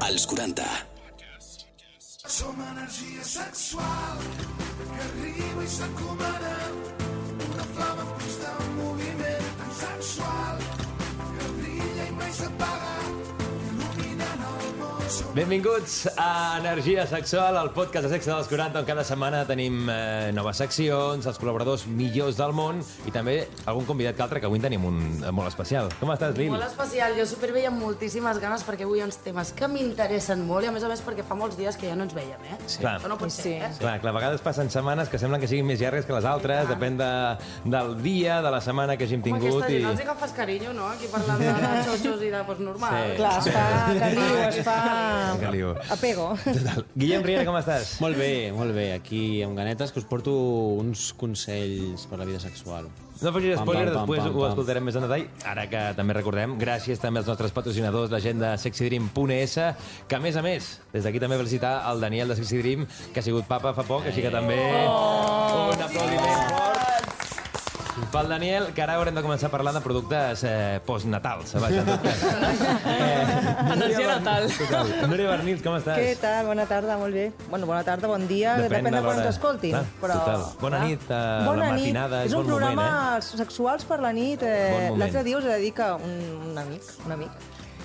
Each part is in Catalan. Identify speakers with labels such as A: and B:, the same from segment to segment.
A: Als 40.
B: Som energia sexual que arriba i s'encomana una flama constant
C: Benvinguts a Energia Sexual, el podcast de sexe dels 40, on cada setmana tenim eh, noves seccions, els col·laboradors millors del món i també algun convidat que altre, que avui en tenim un eh, molt especial. Com estàs, Lil?
D: Molt especial, jo superbé i amb moltíssimes ganes perquè avui hi ha uns temes que m'interessen molt i a més a més perquè fa molts dies que ja no ens veiem, eh?
C: Sí. Clar.
D: Això no pot ser, eh?
C: Clar, clar, a vegades passen setmanes que semblen que siguin més llargues que les altres, depèn de, del dia, de la setmana que
D: Home,
C: tingut.
D: aquesta gent
C: i...
D: els agafes carinyo, no? Aquí parlant de, xotxos i de pues, normal.
C: Sí.
E: Clar, es fa cariu, es fa...
C: Que.
E: Apego.
C: Total. Guillem Riera, com estàs?
F: Molt bé, molt bé. Aquí amb ganetes que us porto uns consells per la vida sexual.
C: No facis spoiler,
F: pam, pam,
C: després
F: pam,
C: ho
F: pam.
C: escoltarem més en detall. Ara que també recordem, gràcies també als nostres patrocinadors, la gent de sexydream.es, que a més a més, des d'aquí també felicitar el Daniel de Sexy Dream, que ha sigut papa fa poc, així que també
E: Oh!
C: un aplaudiment fort. Pel Daniel, que ara haurem de començar a parlar de productes eh, postnatals. Vaja, en tot cas. Eh,
E: Energia natal.
C: Total. Núria Bernils, com estàs?
E: Què tal? Bona tarda, molt bé. Bueno, bona tarda, bon dia,
C: Depèn
E: depèn,
C: de
E: de quan
C: l'hora.
E: ens escoltin.
C: Clar,
E: però,
C: total. Bona nit, eh,
E: Bona
C: la
E: nit.
C: matinada, és
E: és un
C: bon moment,
E: programa sexuals per la nit.
C: Bon
E: Eh,
C: moment.
E: L'altre dia us he de dir que un, un amic, un amic,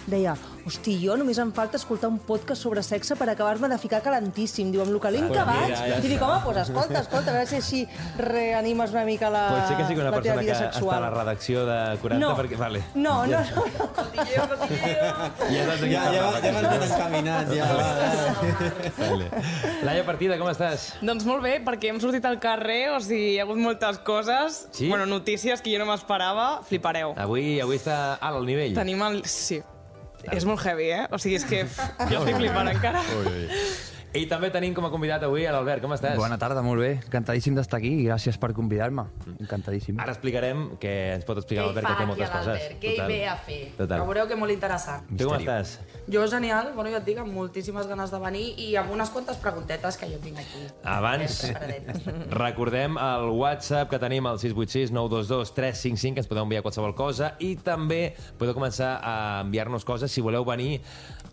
E: deia, hosti, jo només em falta escoltar un podcast sobre sexe per acabar-me de ficar calentíssim. Diu, amb el calent que
C: Pues mira,
E: vaig.
C: ja
E: I dic, home, doncs escolta, escolta, a veure si així reanimes una mica la,
C: Pot ser que sigui una
E: la teva
C: persona que
E: vida
C: està a
E: sexual.
C: la redacció de 40,
E: no.
C: perquè... Vale.
E: no, no,
C: Ja-
E: no, no.
D: Cotilleo, cotilleo.
C: Ja
F: Ja, ja,
C: parlar,
F: ja vas ben encaminat, ja. Va.
C: Vale. Laia Partida, com estàs?
G: Doncs molt bé, perquè hem sortit al carrer, o sigui, hi ha hagut moltes coses,
C: Sí?
G: bueno, notícies que jo no m'esperava, flipareu.
C: Avui, avui està alt el nivell.
G: Tenim el... Sí. És molt heavy, eh? O sigui, és que jo estic flipant encara.
C: Ui, ui. I també tenim com a convidat avui a l'Albert. Com estàs?
H: Bona tarda, molt bé. Encantadíssim d'estar aquí i gràcies per convidar-me. Encantadíssim.
C: Ara explicarem, que ens pot explicar l'Albert, que té moltes coses.
D: l'Albert? Què hi ve a fer?
C: Total.
D: Que veureu que molt interessant.
C: Tu com estàs?
D: Jo, genial, bueno, jo et dic, amb moltíssimes ganes de venir i amb unes quantes preguntetes que jo tinc aquí.
C: Abans, recordem el WhatsApp que tenim al 686 922 355, que ens podeu enviar qualsevol cosa, i també podeu començar a enviar-nos coses si voleu venir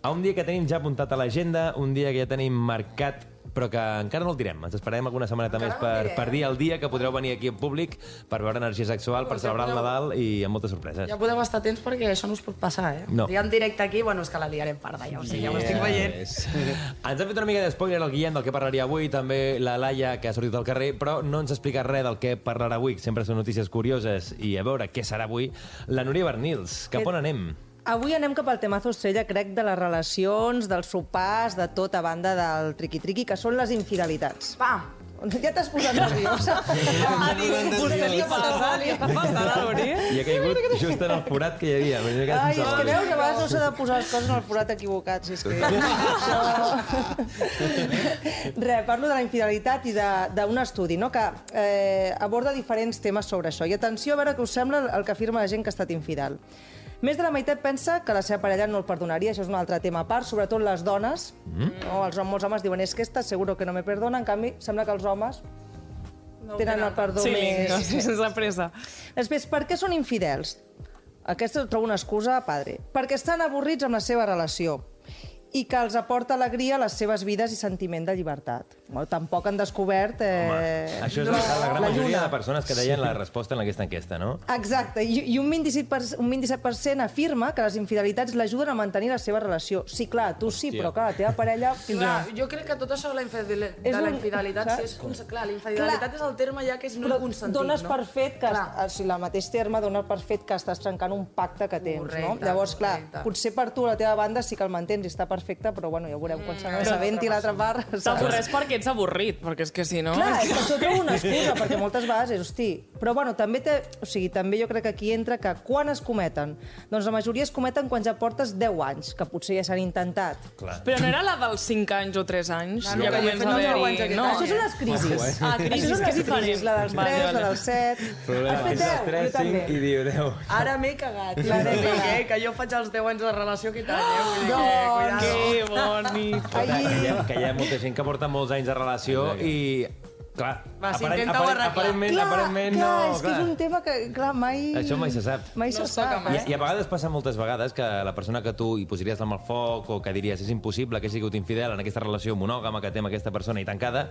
C: a un dia que tenim ja apuntat a l'agenda, un dia que ja tenim marcat però que encara no el direm. Ens esperarem alguna setmaneta
D: Encara
C: més
D: no
C: per,
D: el
C: per dir el dia que podreu venir aquí en públic per veure energia sexual, per
D: ja
C: celebrar el
D: podeu-
C: Nadal i amb moltes sorpreses.
D: Ja podeu estar atents perquè això no us pot passar, eh?
C: No.
D: Si en directe aquí, bueno, és que la liarem parda, ja ho sé, ja ho estic veient.
F: Yes.
C: Ens ha fet una mica de spoiler el Guillem del que parlaria avui, també la Laia, que ha sortit al carrer, però no ens explica res del que parlarà avui. Sempre són notícies curioses i a veure què serà avui. La Núria Bernils, cap on anem?
E: Avui anem cap al temazo estrella, crec, de les relacions, dels sopars, de tot a banda del triqui-triqui, que són les infidelitats.
D: Pam!
E: Ja t'has posat nerviosa.
G: Ha dit, vostè li passa, li està passant a l'Ori?
C: I ha caigut just en el forat que hi havia.
E: Ai, és que veus, a vegades no s'ha de posar les coses en el forat equivocat, si és que... Re, parlo de la infidelitat i de- d'un estudi, no?, que eh, aborda diferents temes sobre això. I atenció a veure què us sembla el que afirma la gent que ha estat infidel. Més de la meitat pensa que la seva parella no el perdonaria, això és un altre tema a part, sobretot les dones. Mm. No, els, molts homes diuen, és que esta seguro que no me perdona, en canvi, sembla que els homes
D: No
E: tenen el perdó
G: Sí,
E: més...
G: sí, sense pressa.
E: Després, per què són infidels? Aquesta trobo una excusa padre. Perquè estan avorrits amb la seva relació i que els aporta alegria a les seves vides i sentiment de llibertat. Bueno, tampoc han descobert... Eh,
C: Home, això és la, la gran
E: la
C: majoria
E: lluna.
C: de persones que deien la resposta en aquesta enquesta, no?
E: Exacte, i, i un 27%, un 27 afirma que les infidelitats l'ajuden a mantenir la seva relació. Sí, clar, tu sí, però clar, la teva parella...
D: Clar, jo crec que tot això de la, infidel...
E: És
D: de la
E: un-
D: infidelitat, sí, és cons... clar, la infidelitat
E: Clar.
D: és el terme ja que és no
E: Però
D: consentit,
E: dones
D: no?
E: per fet que,
D: Clar.
E: o sigui, el mateix terme dona per fet que estàs trencant un pacte que tens, no?
D: Correcte,
E: Llavors, clar,
D: correcte.
E: potser per tu, la teva banda, sí que el mantens i està perfecte, però bueno, ja veurem quan se n'assabenti l'altra part.
G: T'avorreix perquè ets avorrit, perquè és que si no...
E: Clar, és que això trobo una excusa, perquè moltes vegades és, hosti... Però bueno, també, té, o sigui, també jo crec que aquí entra que quan es cometen? Doncs la majoria es cometen quan ja portes 10 anys, que potser ja s'han intentat.
C: Clar.
G: Però no era la dels 5 anys o 3 anys?
D: No, no, que deu anys aquest
G: No,
E: Això són les crisis.
G: Ah,
E: Això
G: crisis, que és diferent.
E: la dels 3,
G: Vale, vale.
E: la dels 7... Has fet 10? Jo també.
C: i diu 10.
D: Ara m'he cagat.
E: Clar,
D: eh, que jo faig els 10 anys de relació aquest any, eh? Vull dir que, cuidado.
G: Que boni.
C: Que hi, ha, que hi ha molta gent que porta molts anys de relació i Clar,
D: Va, sí,
C: aparent-
D: intenta-ho
C: aparent-
D: arreglar.
C: aparentment,
E: Clar,
C: aparentment
E: clar,
C: no...
E: és que és un tema que, clar, mai...
C: Això mai se sap.
E: Mai
D: No
E: se
D: es toca
E: sap,
D: mai.
C: I, I a vegades passa moltes vegades que la persona que tu hi posaries amb el foc o que diries és impossible que hagi sigut infidel en aquesta relació monògama que té amb aquesta persona i tancada,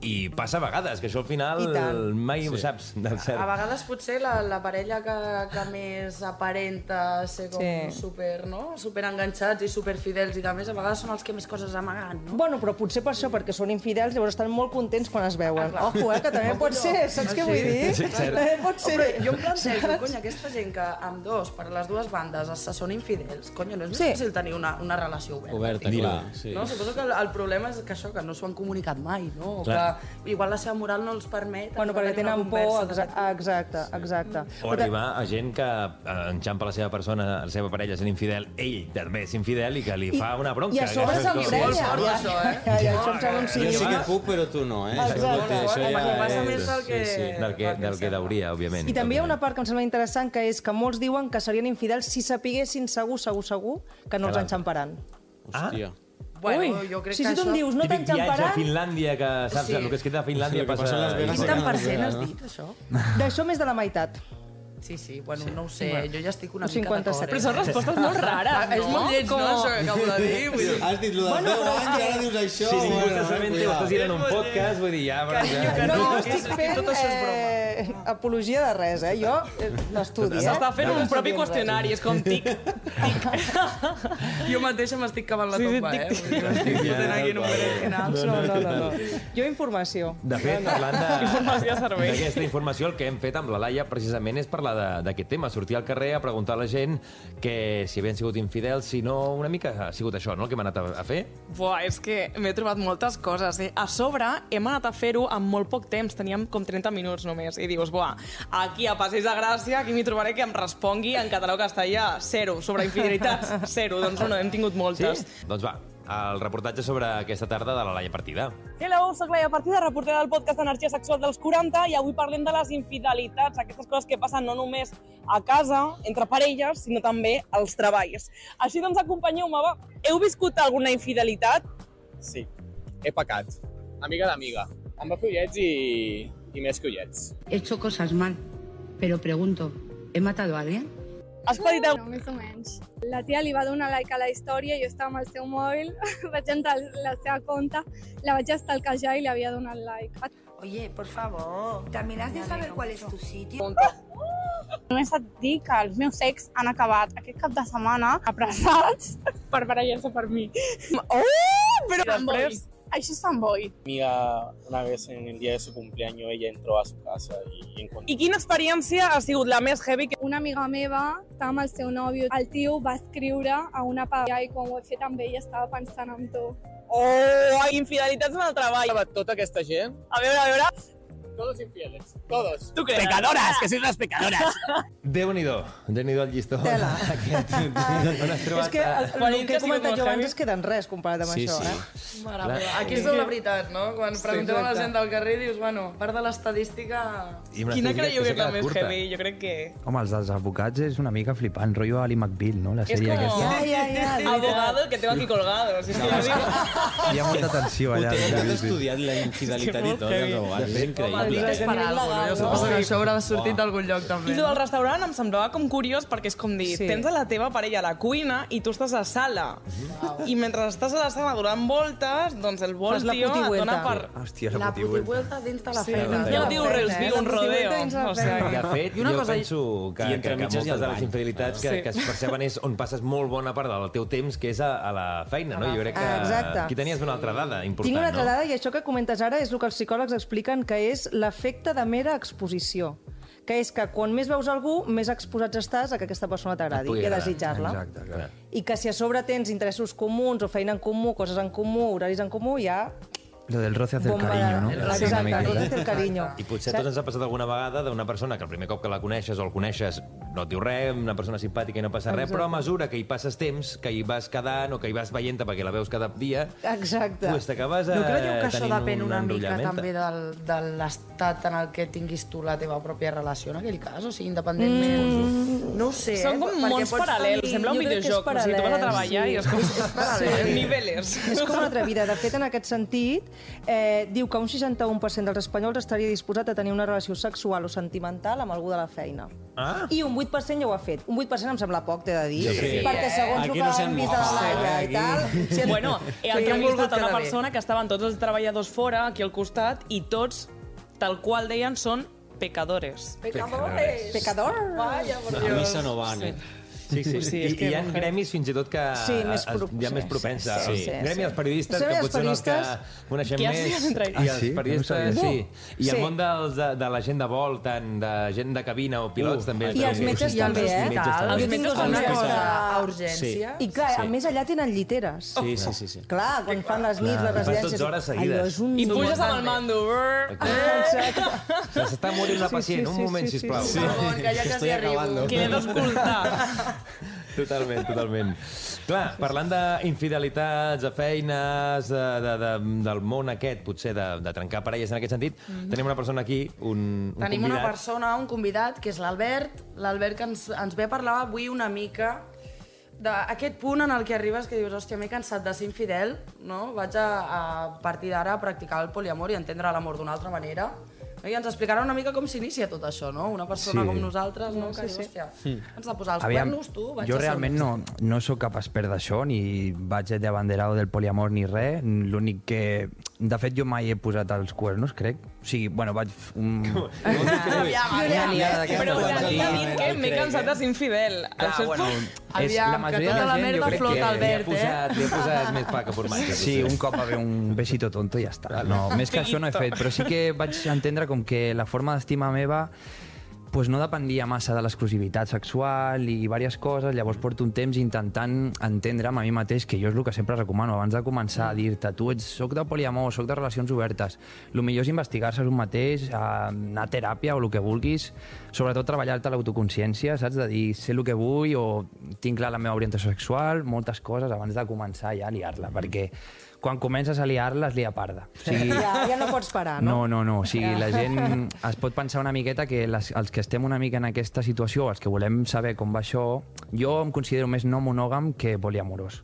C: i passa a vegades, que això al final
E: tant.
C: mai ho saps del cert.
D: A vegades potser la, la parella que, que més aparenta ser com
E: Sí.
D: super, no? super enganxats i super fidels i de més, a vegades són els que més coses amagant, no?
E: Bueno, però potser per això, perquè són infidels, llavors estan molt contents quan es veuen. Ojo, eh, que també pot ser, saps què vull dir?
C: Sí.
E: També pot ser.
D: Però jo em plantejo, cony, aquesta gent que amb dos, per les dues bandes, es- se són infidels, cony, no és més
E: Sí.
D: fàcil tenir una, una relació oberta.
F: Oberta, clar. Sí.
D: No? Suposo que el, el problema és que això, que no s'ho han comunicat mai, no? O
C: Clar.
D: que igual la seva moral no els permet...
E: Bueno, perquè tenen por,
D: conversa
E: exa exacte, exacte.
C: O arribar a gent que eh, enxampa la seva persona, la seva parella sent infidel, ell també és infidel i que li fa una bronca.
E: I a sobre
C: és
E: Ja,
D: això, eh?
E: ja, ja, això em sembla un
F: Jo
E: sí.
F: sí que puc, però tu no, eh?
E: Exacte.
F: Això, això
D: Home,
F: ja
D: qui passa
F: és...
D: més del que-
F: Sí, sí.
C: del que, del que deuria, òbviament.
E: I també hi ha una part que em sembla interessant, que és que molts diuen que serien infidels si sapiguessin segur, segur, segur que no els enxamparan.
F: Hòstia.
D: Bueno,
E: Ui,
D: jo crec
E: si,
D: que
E: si tu em
D: això...
E: dius no
C: Típic viatge a
E: t'enxamparan,
C: Finlàndia, que saps
D: Sí.
C: el que es queda a Finlàndia
F: que
C: passa...
D: Quin tant per cent has dit, això?
E: d'això més de la meitat.
D: Sí, sí, bueno, no ho sé, jo ja estic una
E: Un
D: mica d'acord.
E: 57.
G: Però són respostes molt rares, no?
D: Ah, És molt lleig, no,
G: Com-
D: això que acabo de dir? Vull dir,
F: Has dit lo de
E: Bueno,
F: 10
E: però
F: anys i
E: que-
F: ara dius això.
C: Si ningú
F: bueno,
C: ho
F: cuidado.
C: estàs dient en un podcast, vull dir, ja...
D: Carinyo,
C: ja.
D: que
E: No,
D: no,
E: estic fent
D: tot això és broma.
E: eh, apologia de res, eh? Jo eh, l'estudi, eh?
G: S'està fent
E: No
G: un
E: estic
G: propi qüestionari, és com tic.
D: Jo mateixa m'estic cavant la
G: Sí, sí,
D: tomba, eh?
G: tic,
D: Vull dir, M'estic fotent aquí en un berenjenal.
E: No, no, no, no. Jo informació.
C: De fet, parlant de-
G: Informació servei.
C: d'aquesta informació, el que hem fet amb la Laia precisament és parlar de- d'aquest tema, sortir al carrer a preguntar a la gent que si havien sigut infidels, si no, una mica ha sigut això, no?, el que hem anat a, a fer.
G: Buah, és que m'he trobat moltes coses. Eh? A sobre, hem anat a fer-ho en molt poc temps. Teníem com 30 minuts només. I dius, buah, aquí a Passeig de Gràcia, aquí m'hi trobaré que em respongui en català o castellà. Zero. Sobre infidelitats, zero. Doncs no, hem tingut moltes.
C: Doncs va, el reportatge sobre aquesta tarda de la Laia Partida.
I: Hello, soc Laia Partida, reportera del podcast Energia Sexual dels 40 i avui parlem de les infidelitats, aquestes coses que passen no només a casa, entre parelles, sinó també als treballs. Així doncs, acompanyeu-me, va. Heu viscut alguna infidelitat?
J: Sí, he pecat. Amiga d'amiga. Em va fer ullets i, i més que ullets.
K: He hecho cosas mal, pero pregunto, ¿he matado a alguien?
I: Has patit
L: No, més o menys. La tia li va donar like a la història, jo estava amb el seu mòbil, vaig entrar a la seva compte, la vaig estalquejar i li havia donat like.
K: Oye, por favor, también has de saber cuál es tu sitio.
L: Només et dic que els meus ex han acabat aquest cap de setmana apressats per barallar-se per mi.
I: Oh, però després...
L: Això és fanboy.
J: Amiga, una vez en el día de su cumpleaños, ella entró a su casa y encontró...
I: I quina experiència ha sigut la més heavy que...
L: Una amiga meva estava amb el seu nòvio. El tio va escriure a una parella i quan ho he fet amb ell estava pensant en tu.
I: Oh, infidelitats en el treball.
J: Tota aquesta gent,
I: A veure, a veure...
J: todos infieles, todos.
I: Tu creus?
J: Pecadoras, que sois unas pecadoras.
C: Déu-n'hi-do, déu-n'hi-do el llistó.
E: Tela.
C: Aquest, on has trobat...
E: És que el, que he comentat
G: com
E: jo abans és que en res comparat amb
F: Sí,
E: això,
F: sí.
E: eh?
D: Mare
C: Clar.
D: meva. Aquí és tot la veritat, no? Quan preguntem a la gent del carrer dius, bueno, part de l'estadística...
G: Quina creieu que és la més
C: curta.
G: heavy? Jo crec que...
H: Home, els dels advocats és una mica flipant, rotllo Ali McBeal, no? La
G: És
H: sèrie
G: com...
H: aquesta.
E: Ja, ja, ja, és.
G: Abogado que tengo aquí colgado. Si és que.
H: Hi ha molta tensió
F: Ho
H: allà.
F: tens, has
H: sí, sí.
F: estudiat la infidelitat i tot, els abogats, és
D: per alguna cosa, no? Que això haurà sortit d'algun lloc, també.
G: I tu del restaurant em semblava com curiós perquè és com dir,
E: Sí.
G: sí. tens a la teva parella a la cuina i tu estàs a sala. I mentre estàs a la sala donant voltes, doncs el vol, tio, et dona per...
H: Hòstia,
D: La
H: la putivuelta.
D: dins de la
G: Sí,
D: feina.
G: ja ho
E: la
G: diu Reels,
E: eh?
G: viu un rodeo. O sigui,
C: De fet,
D: I una
C: jo
D: cosa-
C: penso que,
F: I entre
C: que,
F: mitges i
C: moltes
F: el
C: de les infidelitats que,
G: Sí.
C: que es perceben és on passes molt bona part del teu temps, que és a, a la feina, no? Jo crec que...
E: Exacte.
C: Aquí tenies una altra dada important,
E: Tinc una altra
C: no?
E: dada i això que comentes ara és el que els psicòlegs expliquen que és l'efecte de mera exposició que és que quan més veus algú, més exposats estàs a que aquesta persona t'agradi i a desitjar-la. I que si a sobre tens interessos comuns o feina en comú, coses en comú, horaris en comú, ja...
H: Lo del roce hace el cariño, no? És
E: Exacte, el roce hace el cariño.
C: I potser a tots ens ha passat alguna vegada d'una persona que el primer cop que la coneixes o el coneixes no et diu res, una persona simpàtica i no passa res,
E: Exacte.
C: però a mesura que hi passes temps, que hi vas quedant o que hi vas veient perquè la veus cada dia,
E: Exacte.
C: pues t'acabes eh,
D: No creieu que això depèn una mica també del, de l'estat en el que tinguis tu la teva pròpia relació en aquell cas? O sigui, independentment... Mm. No ho sé,
G: Són
D: eh?
G: com
D: perquè
G: mons paral·lels,
D: tenir-
G: sembla un
E: crec és
G: videojoc. O sigui, tu vas a treballar
E: sí.
G: i és com...
D: És paral·lel.
G: Sí, niveles.
E: És com una altra vida. De fet, en aquest sentit, eh, diu que un 61% dels espanyols estaria disposat a tenir una relació sexual o sentimental amb algú de la feina.
C: Ah.
E: I un 8% ja ho ha fet. Un 8% em sembla poc, t'he de dir.
C: Crec que
E: perquè
C: sí.
E: segons
F: Aquí
E: el
F: no
E: que
F: s'han
E: hem vist a la Laia i tal... Si
G: Bueno, he
D: Sí,
G: entrevistat a una persona que estaven tots els treballadors fora, aquí al costat, i tots, tal qual deien, són pecadores.
D: Pecadores.
E: Pecador.
D: Vaya, por
F: A
D: Dios.
F: missa no van, eh?
C: Sí, sí,
G: Sí,
C: sí.
G: és
C: I,
G: que
C: hi ha
G: mujer.
C: gremis fins i tot que
E: Sí, més
C: es-
E: pro-
C: hi ha més
E: sí,
C: propensa.
E: sí,
C: Sí,
E: sí,
C: Gremi
E: sí.
C: dels periodistes,
E: Sí,
C: que
E: els
C: potser són els que coneixem
G: has
C: més. I
H: Ah,
C: els
H: sí?
C: periodistes,
H: No
C: sí. I el
E: Sí.
C: món dels, de, de la gent de vol, tant de gent de cabina o pilots,
F: Uh,
C: també.
E: I els metges també, eh?
C: I metges també.
G: Una
E: amics
D: cosa
E: que-
D: a urgència.
E: I clar,
F: Sí.
E: a més allà tenen lliteres.
F: Sí, sí, sí. sí.
E: Clar, quan fan les nits, les residències...
C: 12 hores seguides.
E: Allò és un...
G: I puges amb el mando.
C: S'està morint
E: Sí,
C: pacient,
E: sí,
C: un
E: sí,
C: moment,
E: sí, sí,
C: sisplau.
E: sí.
D: Segon, que ja quasi
F: Estoy
D: arribo.
G: Que he d'escoltar.
C: Totalment, totalment. Clar, parlant d'infidelitats, de feines, de, de, de, del món aquest, potser de, de trencar parelles en aquest sentit, tenim una persona aquí, un, un
D: Tenim
C: convidat.
D: una persona, un convidat, que és l'Albert, l'Albert que ens, ens ve a parlar avui una mica d'aquest punt en el que arribes que dius, hòstia, m'he cansat de ser infidel, no? Vaig a, a partir d'ara a practicar el poliamor i entendre l'amor d'una altra manera. I ens explicarà una mica com s'inicia tot això, no? Una persona
H: Sí.
D: com nosaltres, no?
E: Sí,
D: Que diu,
E: sí.
D: hòstia, has de posar els
H: Aviam,
D: cuernos, tu, vaig
H: jo realment no, no sóc cap expert d'això, ni vaig de abanderado del poliamor ni res. L'únic que... De fet, jo mai he posat els cuernos, crec. O sigui, bueno, vaig... Un...
G: Però Dani ha dit que m'he cansat de ser infidel.
H: Clar,
G: Això és
H: bueno, és,
D: Aviam,
H: la
D: que
H: majoria
D: tota
H: de
D: la
H: gent,
D: merda
H: jo crec
D: flota,
H: que...
D: Albert.
C: Li ha posat, li ha posat més pa que formatge.
H: Sí, un cop va haver un besito tonto i ja està. No, més que això no he fet, però sí que vaig entendre com que la forma d'estima meva pues no dependia massa de l'exclusivitat sexual i diverses coses, llavors porto un temps intentant entendre'm a mi mateix, que jo és el que sempre recomano, abans de començar a dir-te tu ets, soc de poliamor, soc de relacions obertes, el millor és investigar-se un mateix, eh, anar a teràpia o el que vulguis, sobretot treballar-te l'autoconsciència, saps? De dir, sé el que vull o tinc clar la meva orientació sexual, moltes coses abans de començar ja a liar-la, perquè quan comences a liar-la es lia parda. O sigui,
E: Ja, ja no pots parar, no?
H: no, no, no. O sigui, la gent es pot pensar una miqueta que les, els que estem una mica en aquesta situació, els que volem saber com va això, jo em considero més no monògam que poliamorós.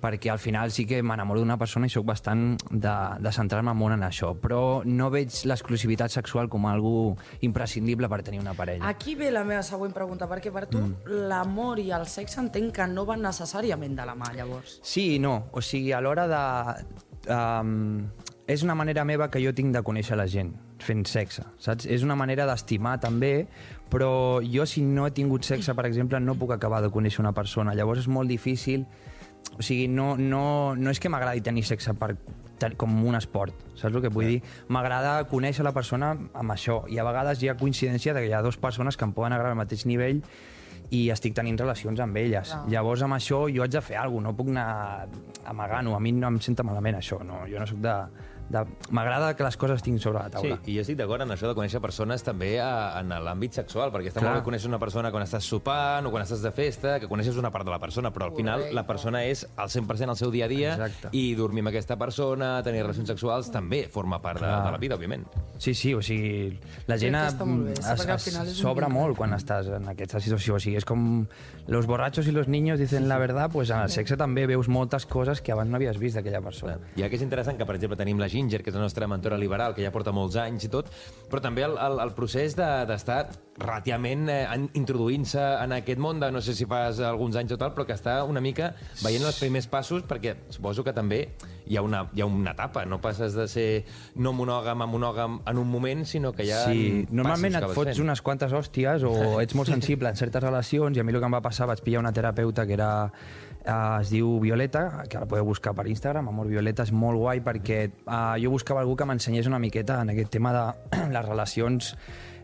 H: Perquè al final sí que m'enamoro d'una persona i sóc bastant de, de centrar-me molt en això, però no veig l'exclusivitat sexual com algo imprescindible per tenir una parella.
D: Aquí ve la meva següent pregunta, perquè per tu
H: Mm.
D: l'amor i el sexe entenc que no van necessàriament de la mà, llavors.
H: Sí i no. O sigui, a l'hora de... Um, és una manera meva que jo tinc de conèixer la gent fent sexe, saps? És una manera d'estimar també, però jo si no he tingut sexe, per exemple, no puc acabar de conèixer una persona. Llavors és molt difícil... O sigui, no, no, no és que m'agradi tenir sexe per, com un esport, saps el que vull dir? M'agrada conèixer la persona amb això, i a vegades hi ha coincidència de que hi ha dues persones que em poden agradar al mateix nivell i estic tenint relacions amb elles.
D: Clar.
H: Llavors, amb això, jo haig de fer alguna cosa, no puc anar amagant-ho. A mi no em senta malament, això. No, jo no sóc de... de... M'agrada que les coses tinguin sobre la
C: Sí,
H: taula.
C: i jo estic d'acord en això de conèixer persones també a, en l'àmbit sexual, perquè està
H: Clar.
C: molt bé conèixer una persona quan estàs sopant o quan estàs de festa, que coneixes una part de la persona, però al final la persona és al 100% al seu dia a dia
H: Exacte.
C: i dormir amb aquesta persona, tenir relacions sexuals, també forma part de, de la vida, òbviament.
H: Sí, sí, o sigui, la gent es- es- s'obre
D: vincle.
H: molt quan estàs en aquesta situació. O sigui, és com los borrachos i los niños dicen la verdad, pues en el sexe també veus moltes coses que abans no havies vist d'aquella persona.
C: Ja que és interessant que, per exemple, tenim la Ginger, que és la nostra mentora liberal, que ja porta molts anys i tot, però també el, el, el procés de- d'estar de, relativament eh, introduint-se en aquest món de no sé si fas alguns anys o tal, però que està una mica veient els primers passos, perquè suposo que també hi ha una, hi ha una etapa, no passes de ser no monògam a monògam en un moment, sinó que ha
H: Sí, normalment et fots
C: fent.
H: unes quantes hòsties o ets molt sensible en certes relacions i a mi el que em va passar vaig pillar una terapeuta que era eh, es diu Violeta, que la podeu buscar per Instagram, Amor Violeta, és molt guai perquè eh, jo buscava algú que m'ensenyés una miqueta en aquest tema de les relacions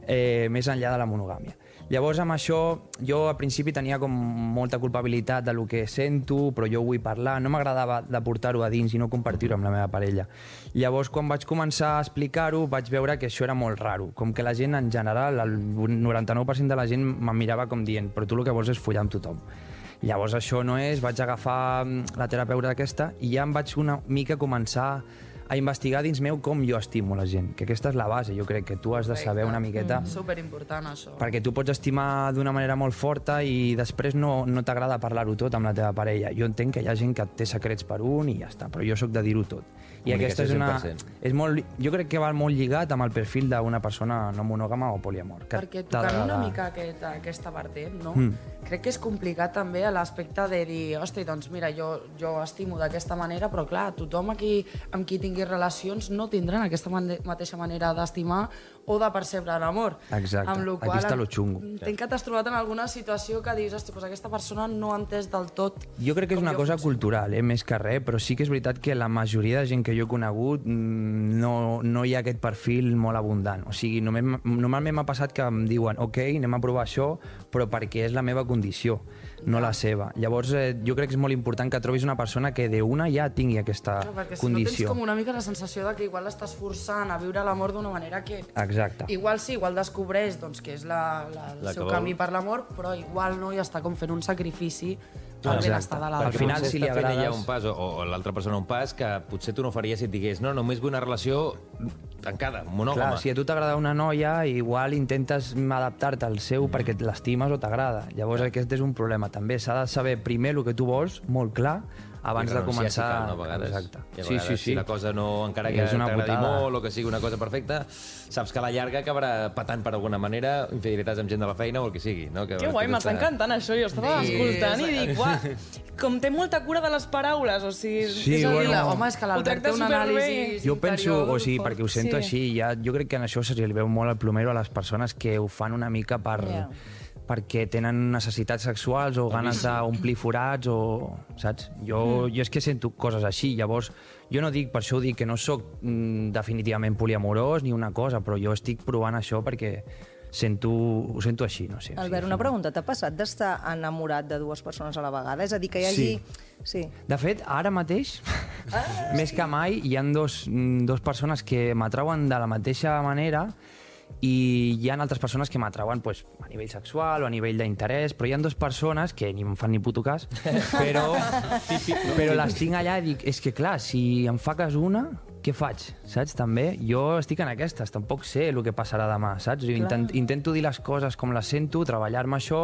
H: eh, més enllà de la monogàmia. Llavors, amb això, jo al principi tenia com molta culpabilitat de lo que sento, però jo vull parlar. No m'agradava de portar-ho a dins i no compartir-ho amb la meva parella. Llavors, quan vaig començar a explicar-ho, vaig veure que això era molt raro. Com que la gent, en general, el 99% de la gent me'n mirava com dient però tu el que vols és follar amb tothom. Llavors això no és, vaig agafar mm, la terapeuta aquesta i ja em vaig una mica començar investigar dins meu com jo estimo la gent, que aquesta és la base, jo crec que tu has de saber una miqueta...
D: Mm, superimportant, això.
H: Perquè tu pots estimar d'una manera molt forta i després no, no t'agrada parlar-ho tot amb la teva parella. Jo entenc que hi ha gent que té secrets per un i ja està, però jo sóc de dir-ho tot. I aquesta és una...
C: 100%.
H: És molt, jo crec que va molt lligat amb el perfil d'una persona no monògama o poliamor. Que
D: Perquè tocant una mica aquest, aquesta vertent, no?
H: Mm.
D: Crec que és complicat també a l'aspecte de dir, hosti, doncs mira, jo, jo estimo d'aquesta manera, però clar, tothom aquí amb qui tingui relacions no tindran aquesta mane- mateixa manera d'estimar o de percebre l'amor.
H: Exacte.
D: Amb
H: Aquí
D: qual,
H: està lo xungo.
D: T'has trobat en alguna situació que dius, hosti, doncs aquesta persona no ha entès del tot
H: Jo crec que és una cosa
D: funciono.
H: cultural, eh, més que res, però sí que és veritat que la majoria de gent que jo he conegut mm, no, no hi ha aquest perfil molt abundant. O sigui, només, normalment m'ha passat que em diuen ok, anem a provar això, però perquè és la meva condició, no la seva. Llavors, eh, jo crec que és molt important que trobis una persona que d'una ja tingui aquesta
D: Clar, perquè si
H: condició.
D: no tens com una mica la sensació de que igual l'estàs forçant a viure l'amor d'una manera que
H: Exacte.
D: Igual sí, igual descobreix doncs, que és la, la, el
C: La
D: seu
C: vol.
D: camí per l'amor, però igual no i està com fent un sacrifici pel
H: Exacte.
D: benestar de
H: Al
D: l'altre.
H: final,
C: potser
H: si li
C: fent ella
H: agrades-
C: un pas, o, o l'altra persona un pas, que potser tu no faries si et digués no, només vull una relació tancada, monògama.
H: Clar, si a tu t'agrada una noia, igual intentes adaptar-te al seu perquè l'estimes o t'agrada. Llavors aquest és un problema també. S'ha de saber primer el que tu vols, molt clar, abans
C: I
H: de
C: si
H: començar...
C: cal, no, a vegades.
H: Exacte.
C: I a
H: sí,
C: vegades,
H: sí, sí.
C: Si la cosa no, encara que
H: És una
C: t'agradi
H: putada.
C: molt o que sigui una cosa perfecta, saps que a la llarga acabarà patant per alguna manera infidelitats amb gent de la feina o el que sigui. No? Que
G: Que guai, m'està encantant això. Jo estava
D: Sí,
G: escoltant i
D: és-
G: dic, uah, com té molta cura de les paraules, o sigui...
H: Sí,
G: és a dir,
H: bueno.
D: Home, és que l'Albert té un
G: superbé.
D: anàlisi
H: Jo penso, o sigui, perquè ho sento
G: Sí.
H: així, ja, jo crec que en això se li veu molt el plomero a les persones que ho fan una mica per,
E: Ja.
H: Perquè tenen necessitats sexuals o ganes d'omplir forats o... Saps? Jo, jo és que sento coses així, llavors jo no dic, per això dic, que no sóc mm, definitivament poliamorós ni una cosa, però jo estic provant això perquè sento, ho sento així, no sé.
E: Albert,
H: sigui,
E: una pregunta. T'ha passat d'estar enamorat de dues persones a la vegada? És a dir, que hi hagi... Sí.
H: De fet, ara mateix, més que mai, hi han dos, mm, dos persones que m'atrauen de la mateixa manera i hi ha altres persones que m'atrauen pues, a nivell sexual o a nivell d'interès, però hi ha dues persones que ni em fan ni puto cas, però, però les tinc allà i dic, és que clar, si em fa cas una, què faig? Saps? També jo estic en aquestes, tampoc sé el que passarà demà, saps? Jo intent, intento dir les coses com les sento, treballar-me això,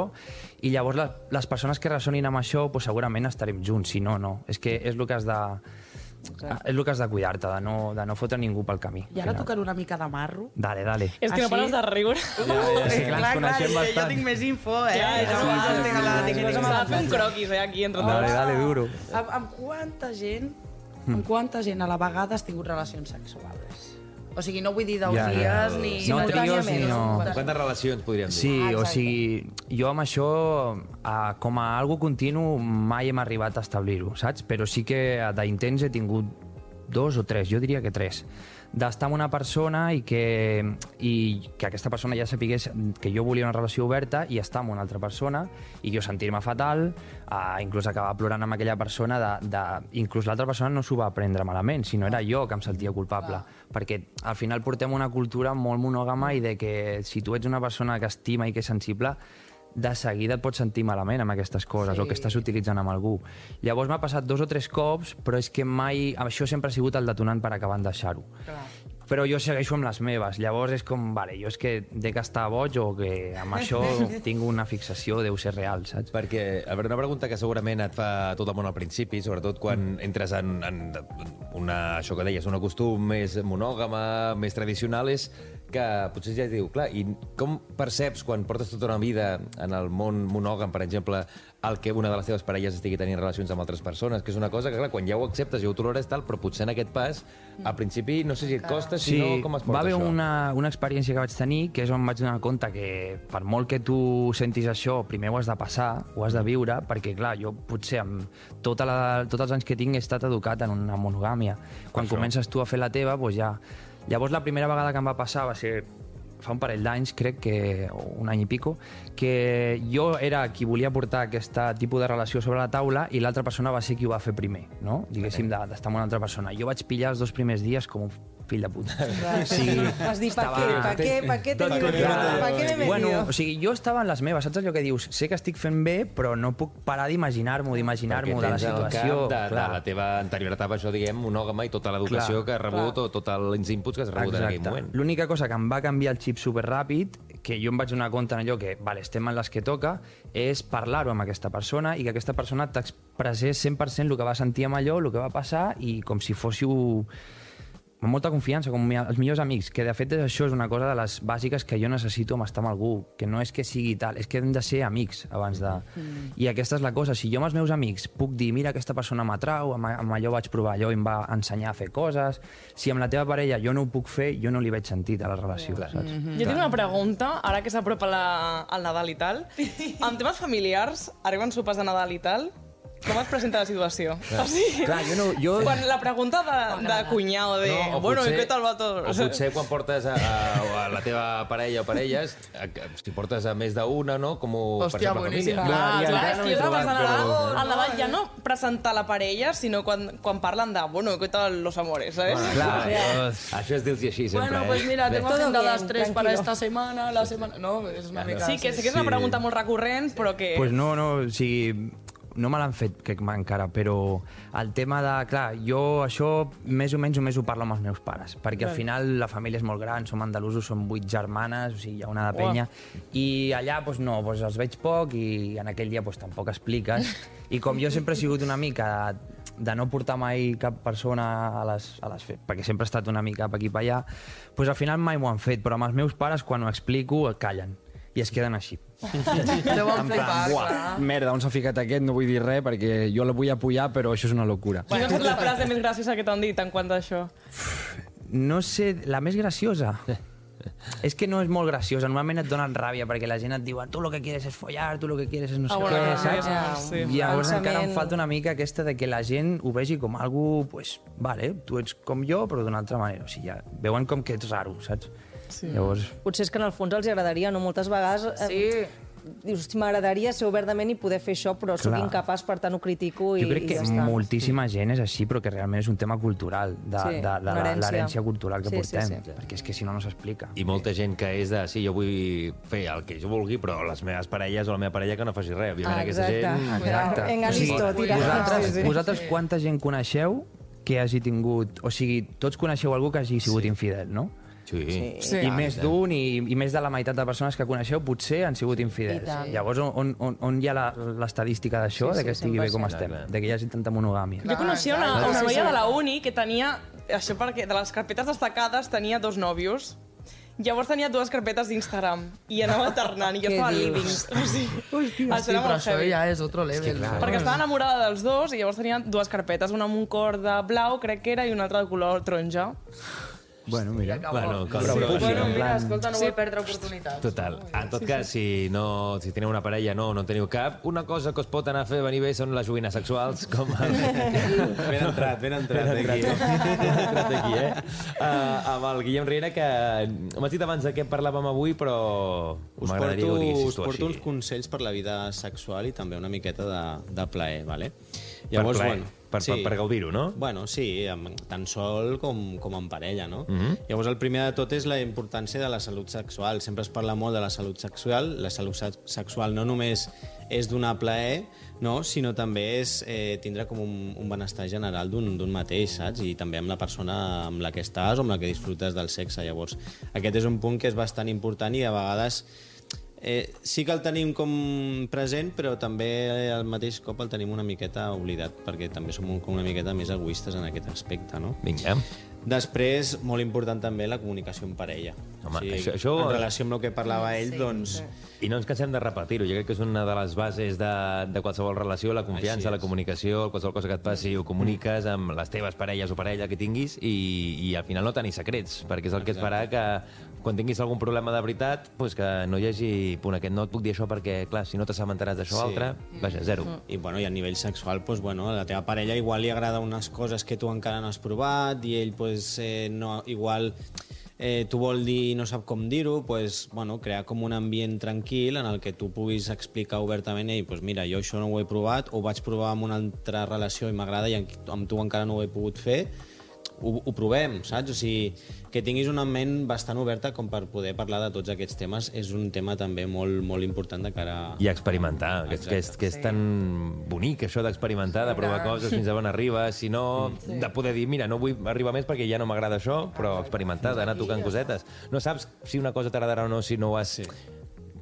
H: i llavors les, les persones que ressonin amb això, pues, segurament estarem junts, si no, no. És que és el que has de... És el que has de cuidar-te, de no, de no fotre ningú pel camí.
D: I ara tocant una mica de marro.
H: Dale, dale.
G: És que no
D: Així?
G: pares de riure.
H: Ja, ja, sí, clar, ens coneixem
D: jo
H: bastant.
D: tinc més info, eh?
G: Ja, ja,
D: No, no, la- tinc la-
G: S'ha de fer un croquis, eh, aquí entre
H: Dale,
G: tots.
H: dale, duro.
D: Amb, amb quanta gent, amb quanta gent a la vegada has tingut relacions sexuals? O sigui, no vull dir deu
H: Ja, ja.
D: dies ni...
H: No, trios ni no.
C: Quantes relacions podríem dir?
H: Sí,
D: Ah,
H: o sigui, jo amb això, a, com a algo continu, mai hem arribat a establir-ho, saps? Però sí que d'intents he tingut dos o tres, jo diria que tres d'estar amb una persona i que, i que aquesta persona ja sapigués que jo volia una relació oberta i estar amb una altra persona i jo sentir-me fatal, uh, inclús acabar plorant amb aquella persona, de, de, inclús l'altra persona no s'ho va prendre malament, sinó era jo que em sentia culpable, perquè al final portem una cultura molt monògama i de que si tu ets una persona que estima i que és sensible, de seguida et pots sentir malament amb aquestes coses sí. o que estàs utilitzant amb algú. Llavors m'ha passat dos o tres cops, però és que mai... Això sempre ha sigut el detonant per acabar en deixar-ho. Però jo segueixo amb les meves. Llavors és com, vale, jo és que de que estar boig o que amb això tinc una fixació, deu ser real, saps?
C: Perquè, a veure, una pregunta que segurament et fa tot el món al principi, sobretot quan
H: Mm.
C: entres en, en una, això que deies, un costum més monògama, més tradicional, és que potser ja diu, clar, i com perceps quan portes tota una vida en el món monògam, per exemple, el que una de les teves parelles estigui tenint relacions amb altres persones, que és una cosa que, clar, quan ja ho acceptes i ho toleres tal, però potser en aquest pas, al principi, no sé si et costa, si no, com es porta
H: va haver
C: això?
H: una, una experiència que vaig tenir que és on vaig donar compte que per molt que tu sentis això, primer ho has de passar, ho has de viure, perquè clar, jo potser amb tota la, tots els anys que tinc he estat educat en una monogàmia. Quan
C: això.
H: comences tu a fer la teva, doncs ja... Llavors la primera vegada que em va passar va ser fa un parell d'anys, crec que, un any i pico, que jo era qui volia portar aquest tipus de relació sobre la taula i l'altra persona va ser qui ho va fer primer, no? Diguéssim, de- d'estar amb una altra persona. Jo vaig pillar els dos primers dies com un fill de puta.
E: Clar.
H: O sigui,
E: Vas dir, pa
H: estava-
E: què, pa què, pa què
H: Tot
E: digo,
H: clar.
E: pa què me he
H: Bueno,
E: metido?
H: o sigui, jo estava en les meves, saps allò que dius? Sé que estic fent bé, però no puc parar d'imaginar-m'ho, d'imaginar-m'ho de la situació.
C: de, de la teva anterior etapa, això diguem, monògama i tota l'educació que has rebut
H: clar.
C: o tots els inputs que has rebut en aquell moment.
H: L'única cosa que em va canviar el xip superràpid, que jo em vaig donar compte en allò que, vale, estem en les que toca, és parlar-ho amb aquesta persona i que aquesta persona t'expressés 100% el que va sentir amb allò, el que va passar i com si fóssiu amb molta confiança, com els millors amics, que de fet això és una cosa de les bàsiques que jo necessito amb estar amb algú, que no és que sigui tal, és que hem de ser amics abans de...
E: Mm.
H: I aquesta és la cosa, si jo amb els meus amics puc dir, mira, aquesta persona m'atrau, amb, amb allò vaig provar allò i em va ensenyar a fer coses, si amb la teva parella jo no ho puc fer, jo no li veig sentit a la relació, saps?
G: Jo tinc una pregunta, ara que s'apropa la- el Nadal i tal. En temes familiars, arriben sopars de Nadal i tal, com es presenta la situació?
C: Clar.
G: O sigui,
H: Clar, jo no- jo-
G: Quan la pregunta de, de cunyau, de...
C: No, o
G: bueno,
C: potser-
G: i què tal va tot?
C: O potser quan portes a, a, a la teva parella o parelles, a- si portes a més d'una, no? Com ho per
D: Hòstia,
C: exemple,
D: boníssim.
C: família.
G: Clar, clar, és
C: no
G: que jo
C: però-
G: al Nadal ja no presentar la parella, sinó quan, quan parlen de, bueno, què tal los amores, ¿sabes?
C: Bueno, clar, això, això és dir-los així sempre,
D: Bueno,
C: eh?
D: pues mira, tengo agendadas tres para esta semana, la semana... No, és una mica...
G: Sí, que sí que és una
H: Sí.
G: pregunta molt recurrent, però que...
H: pues no, no, o sigui, no me l'han fet, crec, encara, però el tema de... Clar, jo això més o menys només ho parlo amb els meus pares, perquè al final la família és molt gran, som andalusos, som vuit germanes, o sigui, hi ha una de penya, i allà, doncs no, doncs els veig poc i en aquell dia doncs, tampoc expliques. I com jo sempre he sigut una mica de, de no portar mai cap persona a les, a les fe perquè sempre he estat una mica per aquí per allà, doncs al final mai m'ho han fet, però amb els meus pares, quan ho explico, callen i es queden així.
D: Deuen flipar,
M: Buah,
D: clar.
M: merda, on s'ha ficat aquest? No vull dir res perquè jo la vull apoyar, però això és una locura.
G: Quina ha estat la frase més graciosa que t'han dit en quant a això?
H: No sé, la més graciosa. és que no és molt graciosa. Normalment et donen ràbia perquè la gent et diu tu lo que quieres es follar, tu lo que quieres es no sé
G: Ah, bueno,
H: què,
G: clar,
H: saps?
G: ja, sí.
H: I llavors
E: Pensament-
H: encara em falta una mica aquesta de que la gent ho vegi com algo, pues, vale, tu ets com jo, però d'una altra manera. O sigui, ja veuen com que ets raro, saps?
G: Sí.
H: Llavors,
E: Potser és que en el fons els agradaria, no? Moltes vegades... Eh,
D: Sí.
E: Dius, m'agradaria ser obertament i poder fer això, però sóc
H: Clar.
E: incapaç, per tant ho critico i,
H: jo crec
E: i
H: que
E: ja està.
H: moltíssima gent és així, però que realment és un tema cultural, de,
E: Sí,
H: de, de,
E: herència.
H: l'herència cultural que
E: Sí, sí,
H: portem,
E: sí.
H: perquè és que si no, no s'explica.
C: I molta gent que és de, sí, jo vull fer el que jo vulgui, però les meves parelles o la meva parella que no faci res. Òbviament,
E: Ah,
C: aquesta gent...
E: Exacte. Venga,
H: O sigui,
E: listo, tira.
H: Vosaltres,
E: Sí, sí.
H: vosaltres quanta gent coneixeu que hagi tingut... O sigui, tots coneixeu algú que hagi sigut infidel, no?
C: Sí.
G: Sí.
H: I més d'un i, i més de la meitat de persones que coneixeu potser han sigut infidels.
E: I.
H: Llavors, on, on, on hi ha la- l'estadística d'això,
E: Sí,
H: de que
E: sí,
H: estigui bé com
E: 100%.
H: estem?
C: Clar, clar.
H: De que hi hagi tanta monogàmia?
G: Jo coneixia una,
E: clar.
G: una
E: Sí,
G: noia
E: sí.
G: de la uni que tenia, això perquè de les carpetes destacades tenia dos nòvios, llavors tenia dues carpetes d'Instagram i anava alternant i jo estava
E: dius?
G: living. O sigui, això
D: Sí,
G: era
D: però
G: molt
D: això
G: heavy.
D: ja és otro level.
C: clar.
G: Perquè estava enamorada dels dos i llavors tenia dues carpetes, una amb un cor de blau, crec que era, i una altra de color taronja.
H: Bueno, mira.
C: Bueno, si-
H: puc,
D: Bueno,
H: en plan...
D: escolta, no vull perdre oportunitats.
C: Total. En tot cas, si, no, si teniu una parella, no, no en teniu cap, una cosa que us pot anar a fer venir bé són les joguines sexuals, com el...
F: Ben entrat, ben entrat,
C: Ben
F: aquí.
C: Ben entrat aquí, eh? Uh, amb el Guillem Riera, que m'has dit abans de què parlàvem avui, però
F: Us
C: m'agradaria
F: porto,
C: que ho diguessis
F: us
C: tu
F: porto uns
C: així.
F: consells per la vida sexual i també una miqueta de, de plaer, vale?
C: Per plaer, per- per- per gaudir-ho, no?
F: Bueno, sí, amb, tant sol com, com en parella, no?
C: Mhm.
F: Llavors, el primer de tot és la importància de la salut sexual. Sempre es parla molt de la salut sexual. La salut sex- sexual no només és donar plaer, no? sinó també és eh, tindre com un, un benestar general d'un mateix, saps? I també amb la persona amb la que estàs o amb la que disfrutes del sexe. Llavors, aquest és un punt que és bastant important i a vegades Eh, sí que el tenim com present, però també al mateix cop el tenim una miqueta oblidat, perquè també som un- com una miqueta més egoistes en aquest aspecte, no?
C: Vinga.
F: Després, molt important també la comunicació en parella.
C: Home, això- això-
F: En relació amb el que parlava ell, doncs...
C: I no ens cansem de repetir-ho. Jo crec que és una de les bases de, de qualsevol relació, la confiança, la comunicació, qualsevol cosa que et passi ho comuniques amb les teves parelles o parella que tinguis i, i al final no tenir secrets, perquè és el que et farà que quan tinguis algun problema de veritat, pues que no hi hagi punt aquest, no et puc dir això perquè, clar, si no t'assabentaràs d'això
F: Sí.
C: altre, vaja, zero.
F: I, bueno, I a nivell sexual, doncs, bueno, a la teva parella igual li agrada unes coses que tu encara no has provat i ell pues, eh, no, igual eh, tu vol dir i no sap com dir-ho, pues, bueno, crear com un ambient tranquil en el que tu puguis explicar obertament ei, pues mira, jo això no ho he provat, ho vaig provar amb una altra relació i m'agrada i amb tu encara no ho he pogut fer, ho, ho provem, saps? O sigui, que tinguis una ment bastant oberta com per poder parlar de tots aquests temes és un tema també molt, molt important de cara a...
C: I experimentar, que, és- que, és, que és tan bonic això d'experimentar, de provar coses fins a on arribes, si no,
F: Sí.
C: de poder dir, mira, no vull arribar més perquè ja no m'agrada això, però experimentar, d'anar tocant cosetes. No saps si una cosa t'agradarà o no si no ho has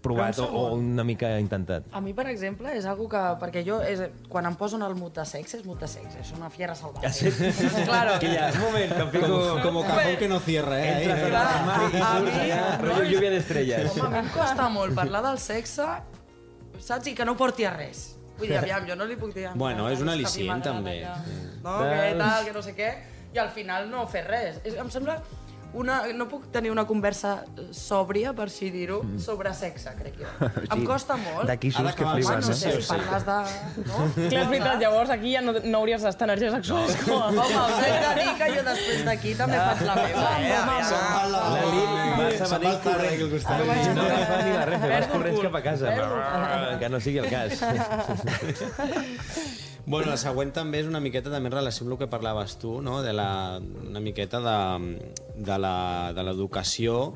C: provat o, o una mica intentat.
D: A mi, per exemple, és algo que... Perquè jo, és, quan em poso en el mut de sexe, és mut de sexe, és una fiera salvatge.
C: Ah, sí?
D: claro.
C: Que ja, un moment, que em fico...
F: Como, como cajón que no cierra, eh?
C: Entres
F: Ahí,
C: per l'armari i
D: A
C: surts
D: mi-
C: allà, rotllo lluvia d'estrelles.
D: Home, a mi em costa molt parlar del sexe, saps? I que no porti a res. Vull dir, aviam, jo no li puc dir...
F: Bueno, és un
D: "Mira, que a mi
F: al·licient, també.
D: que- No, que tal, que no sé què, i al final no fer res. És, em sembla una, no puc tenir una conversa eh, sòbria, per així dir-ho, sobre sexe, crec jo. Em costa molt.
H: D'aquí surts que flipes,
D: no
H: eh?
D: sé, si parles de... No?
G: Clar, és veritat, llavors aquí ja no, no hauries d'estar energia sexual. No.
D: Home, us he de dir que jo després d'aquí també faig la meva, eh?
C: Lili va
F: al Zarra aquí al costat.
C: No agafa ni la Renfe, vas corrents cap a casa. Que no sigui el cas.
F: Bueno, la següent també és una miqueta també en relació amb el que parlaves tu, no? de la, una miqueta de, de l'educació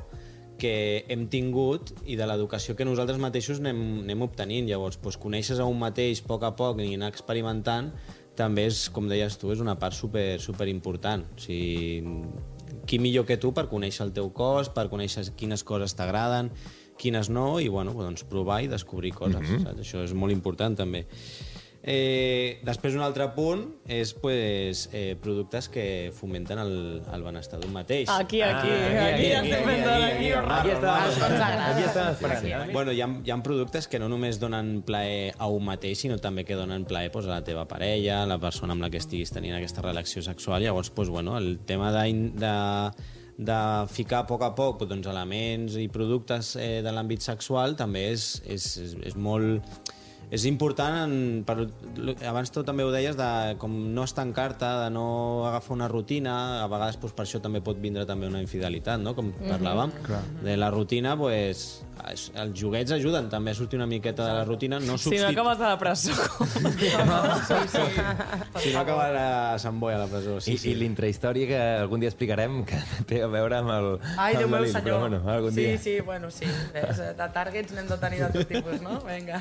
F: que hem tingut i de l'educació que nosaltres mateixos anem, anem obtenint. Llavors, doncs, conèixer a un mateix a poc a poc i anar experimentant també és, com deies tu, és una part super, super important. O sigui, qui millor que tu per conèixer el teu cos, per conèixer quines coses t'agraden, quines no, i bueno, doncs provar i descobrir coses. Mm -hmm. saps? Això és molt important també. Eh, després un altre punt és pues, eh, productes que fomenten el, el benestar d'un mateix.
G: Aquí, aquí,
C: Ah,
G: aquí, aquí.
C: Aquí aquí està esperant.
F: Sí. Bueno, hi ha, hi ha productes que no només donen plaer a un mateix, sinó també que donen plaer pues, a la teva parella, a la persona amb la que estiguis tenint aquesta relació sexual. Llavors, pues, bueno, el tema de, de, de ficar a poc a poc doncs, elements i productes eh, de l'àmbit sexual també és, és, és, és molt és important, en, per, abans tu també ho deies, de com no estancar-te, de no agafar una rutina, a vegades doncs, per això també pot vindre també una infidelitat, no? com
G: Mhm.
F: parlàvem.
H: Clar.
F: De la rutina, pues, es- els joguets ajuden també a sortir una miqueta de la rutina, no
G: Si no acabes de la presó.
F: si no acabarà a Sant Boi a la presó. Sí,
C: I,
F: sí.
C: i l'intrahistòria que algun dia explicarem que té a veure amb el...
D: Ai, Déu meu senyor.
C: Bueno, algun
D: sí,
C: dia.
D: sí, bueno, sí. Ves, de targets n'hem de tenir de tot tipus, no? Vinga.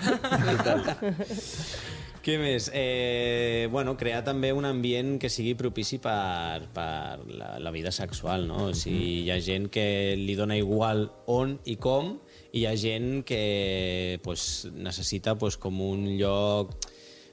F: Què més? Eh, bueno, crear també un ambient que sigui propici per, per la, la vida sexual, no? O sigui, hi ha gent que li dona igual on i com, i hi ha gent que pues, necessita pues, com un lloc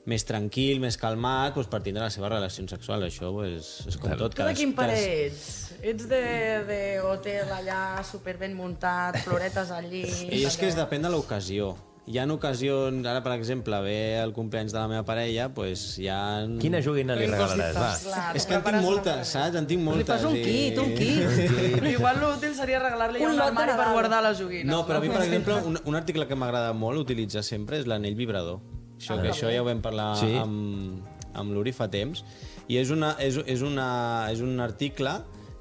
F: més tranquil, més calmat, pues, per tindre les seves relacions sexuals. Això pues, és com tot.
D: Tu de quin pare ets? Ets de, de hotel allà, super ben muntat, floretes al llit...
F: I és que es depèn de l'ocasió. Hi ha ocasions, ara per exemple, ve el compleanys de la meva parella, pues hi ha...
C: Quina joguina li regalaràs? Va.
D: Clar,
F: És que en tinc moltes, saps? En tinc moltes.
E: fas un
F: i-
E: kit, un kit.
D: Però igual l'útil seria regalar-li
E: Un
D: un, armari per guardar les joguines.
F: No, però a mi, per exemple, un, un article que m'agrada molt utilitzar sempre és l'anell vibrador. Això,
D: Ah,
F: que
D: que
F: això ja ho vam parlar
C: Sí.
F: amb, amb l'Uri fa temps. I és, una, és, és, una, és un article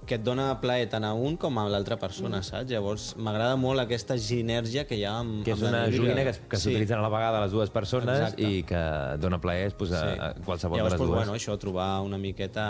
F: que et dona plaer tant a un com a l'altra persona, saps? Llavors, m'agrada molt aquesta sinergia que hi ha amb,
C: Que és
F: amb
C: una joguina que, que s'utilitzen a la vegada les dues persones
F: Exacte.
C: i que dona plaer pues, a, a qualsevol
F: Llavors,
C: de les
F: doncs,
C: dues.
F: bueno, això, trobar una miqueta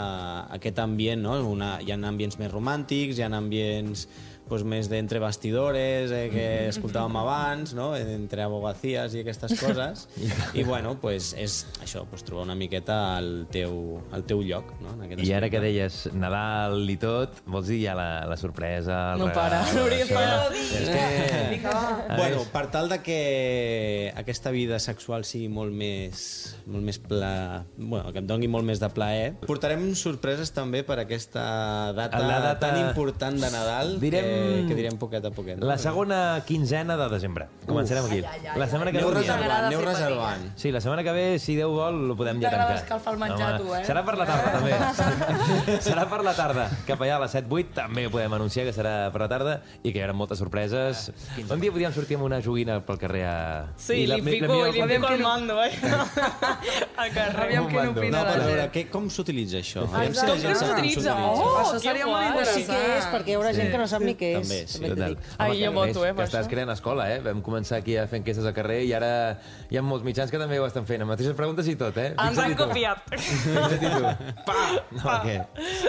F: aquest ambient, no? Una, hi ha ambients més romàntics, hi ha ambients pues, més d'entre bastidores, eh, que escoltàvem abans, no? entre abogacías i aquestes coses. I, bueno, pues, és això, pues, trobar una miqueta al teu, al teu lloc. No? En
C: I ara que
F: aspecte.
C: deies Nadal i tot, vols dir ja la, la sorpresa, el
G: No
C: regal...
G: para, Núria,
C: això?
G: para.
C: És que...
F: Bueno, per tal de que aquesta vida sexual sigui molt més, molt més pla... bueno, que em doni molt més de plaer, portarem sorpreses també per aquesta data,
C: La data-
F: tan important de Nadal.
C: Direm
F: que direm poquet a poquet.
C: La segona quinzena de desembre. Començarem aquí.
D: Ai, ai, ai,
C: la setmana que
F: Aneu
C: ve...
F: reservant, aneu reservant.
C: Sí, la setmana que ve, si Déu vol, ho podem ja
D: T'agrada
C: tancar.
D: escalfar el menjar, tu, eh?
C: Serà per la tarda, també. serà per la tarda. Cap allà a les 7-8 també ho podem anunciar que serà per la tarda i que hi haurà moltes sorpreses. Un dia podríem sortir amb una joguina pel carrer a...
G: Sí,
C: I la-
G: li
C: la
G: fico,
C: millor-
G: li fico el mando, eh? Al carrer.
D: Aviam què n'opina
F: No,
D: la gent.
F: veure, què, com s'utilitza això? Aviam si
G: Com
F: la
G: que
F: gent sap com
G: s'utilitza? Oh,
D: Això
G: que
D: seria molt.
E: Però sí
D: interessant.
E: que és, perquè hi haurà gent que no sap ni què és.
F: També, sí,
E: també.
G: Ai,
C: Home,
G: jo
C: que
G: voto,
C: més,
G: eh, per
C: que estàs
G: això.
C: creant escola, eh? Vam començar aquí a fent questes al carrer i ara hi ha molts mitjans que també ho estan fent. Amb mateixes preguntes i tot, eh?
G: Ens han copiat.
C: Fixa't-hi tu. Pa! No, què?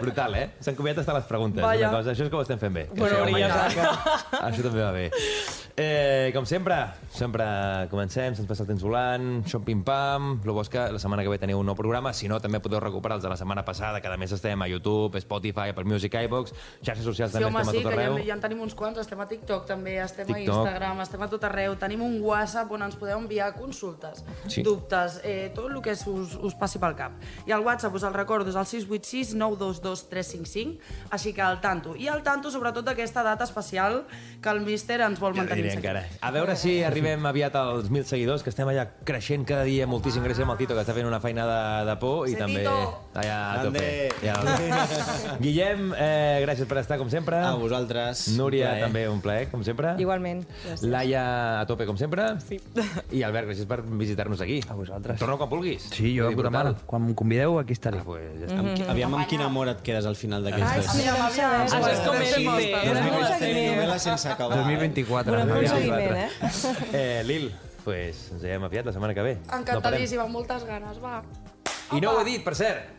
C: Brutal, eh? S'han copiat hasta les preguntes.
D: Vaja.
C: Una cosa. Això és que ho estem fent bé. Que
G: Bueno,
C: això. Això també va bé. Eh, com sempre, sempre comencem, se'ns passa el temps volant, som pim-pam, el bo que la setmana que ve teniu un nou programa, si no, també podeu recuperar els de la setmana passada, cada mes estem a YouTube, Spotify, Apple Music, iVox, xarxes socials
D: Sí,
C: també
D: home,
C: estem
D: sí,
C: a tot
D: que ja,
C: arreu.
D: Ja en tenim uns quants. Estem a TikTok també, estem
C: TikTok.
D: a Instagram, estem a tot arreu. Tenim un WhatsApp on ens podeu enviar consultes,
C: Sí.
D: dubtes, eh, tot el que us, us passi pel cap. I el WhatsApp, us el recordo, és el 686 922 355, així que al tanto. I al tanto, sobretot, d'aquesta data especial que el míster ens vol
C: Ja
D: mantenir.
C: diré encara. A veure si arribem aviat als 1.000 seguidors, que estem allà creixent cada dia moltíssim. Gràcies amb el Tito, que està fent una feina de, de por, i
D: Sí,
C: també
D: Tito.
C: allà a tope. Ja. Guillem, eh, gràcies per estar, com sempre.
F: A vosaltres.
C: Núria,
F: Un plaer.
C: també un plaer, com sempre.
E: Igualment. Gràcies.
C: Laia, a tope, com sempre.
G: Sí.
C: I Albert, gràcies per visitar-nos aquí.
H: A vosaltres.
C: Torna quan vulguis.
H: Sí, jo puta
C: brutal.
H: mare. Quan em convideu, aquí estaré.
C: Ah, pues ja està.
F: Amb, qui- aviam amb quin amor et quedes al final d'aquestes.
E: Ai, sí,
F: sense acabar.
H: 2024.
E: Volem fer un
H: aviam.
E: seguiment, eh?
C: Eh, Lil, pues ens veiem aviat la setmana que ve.
D: Encantadíssima, amb moltes ganes, va.
C: No I no ho he dit, per cert.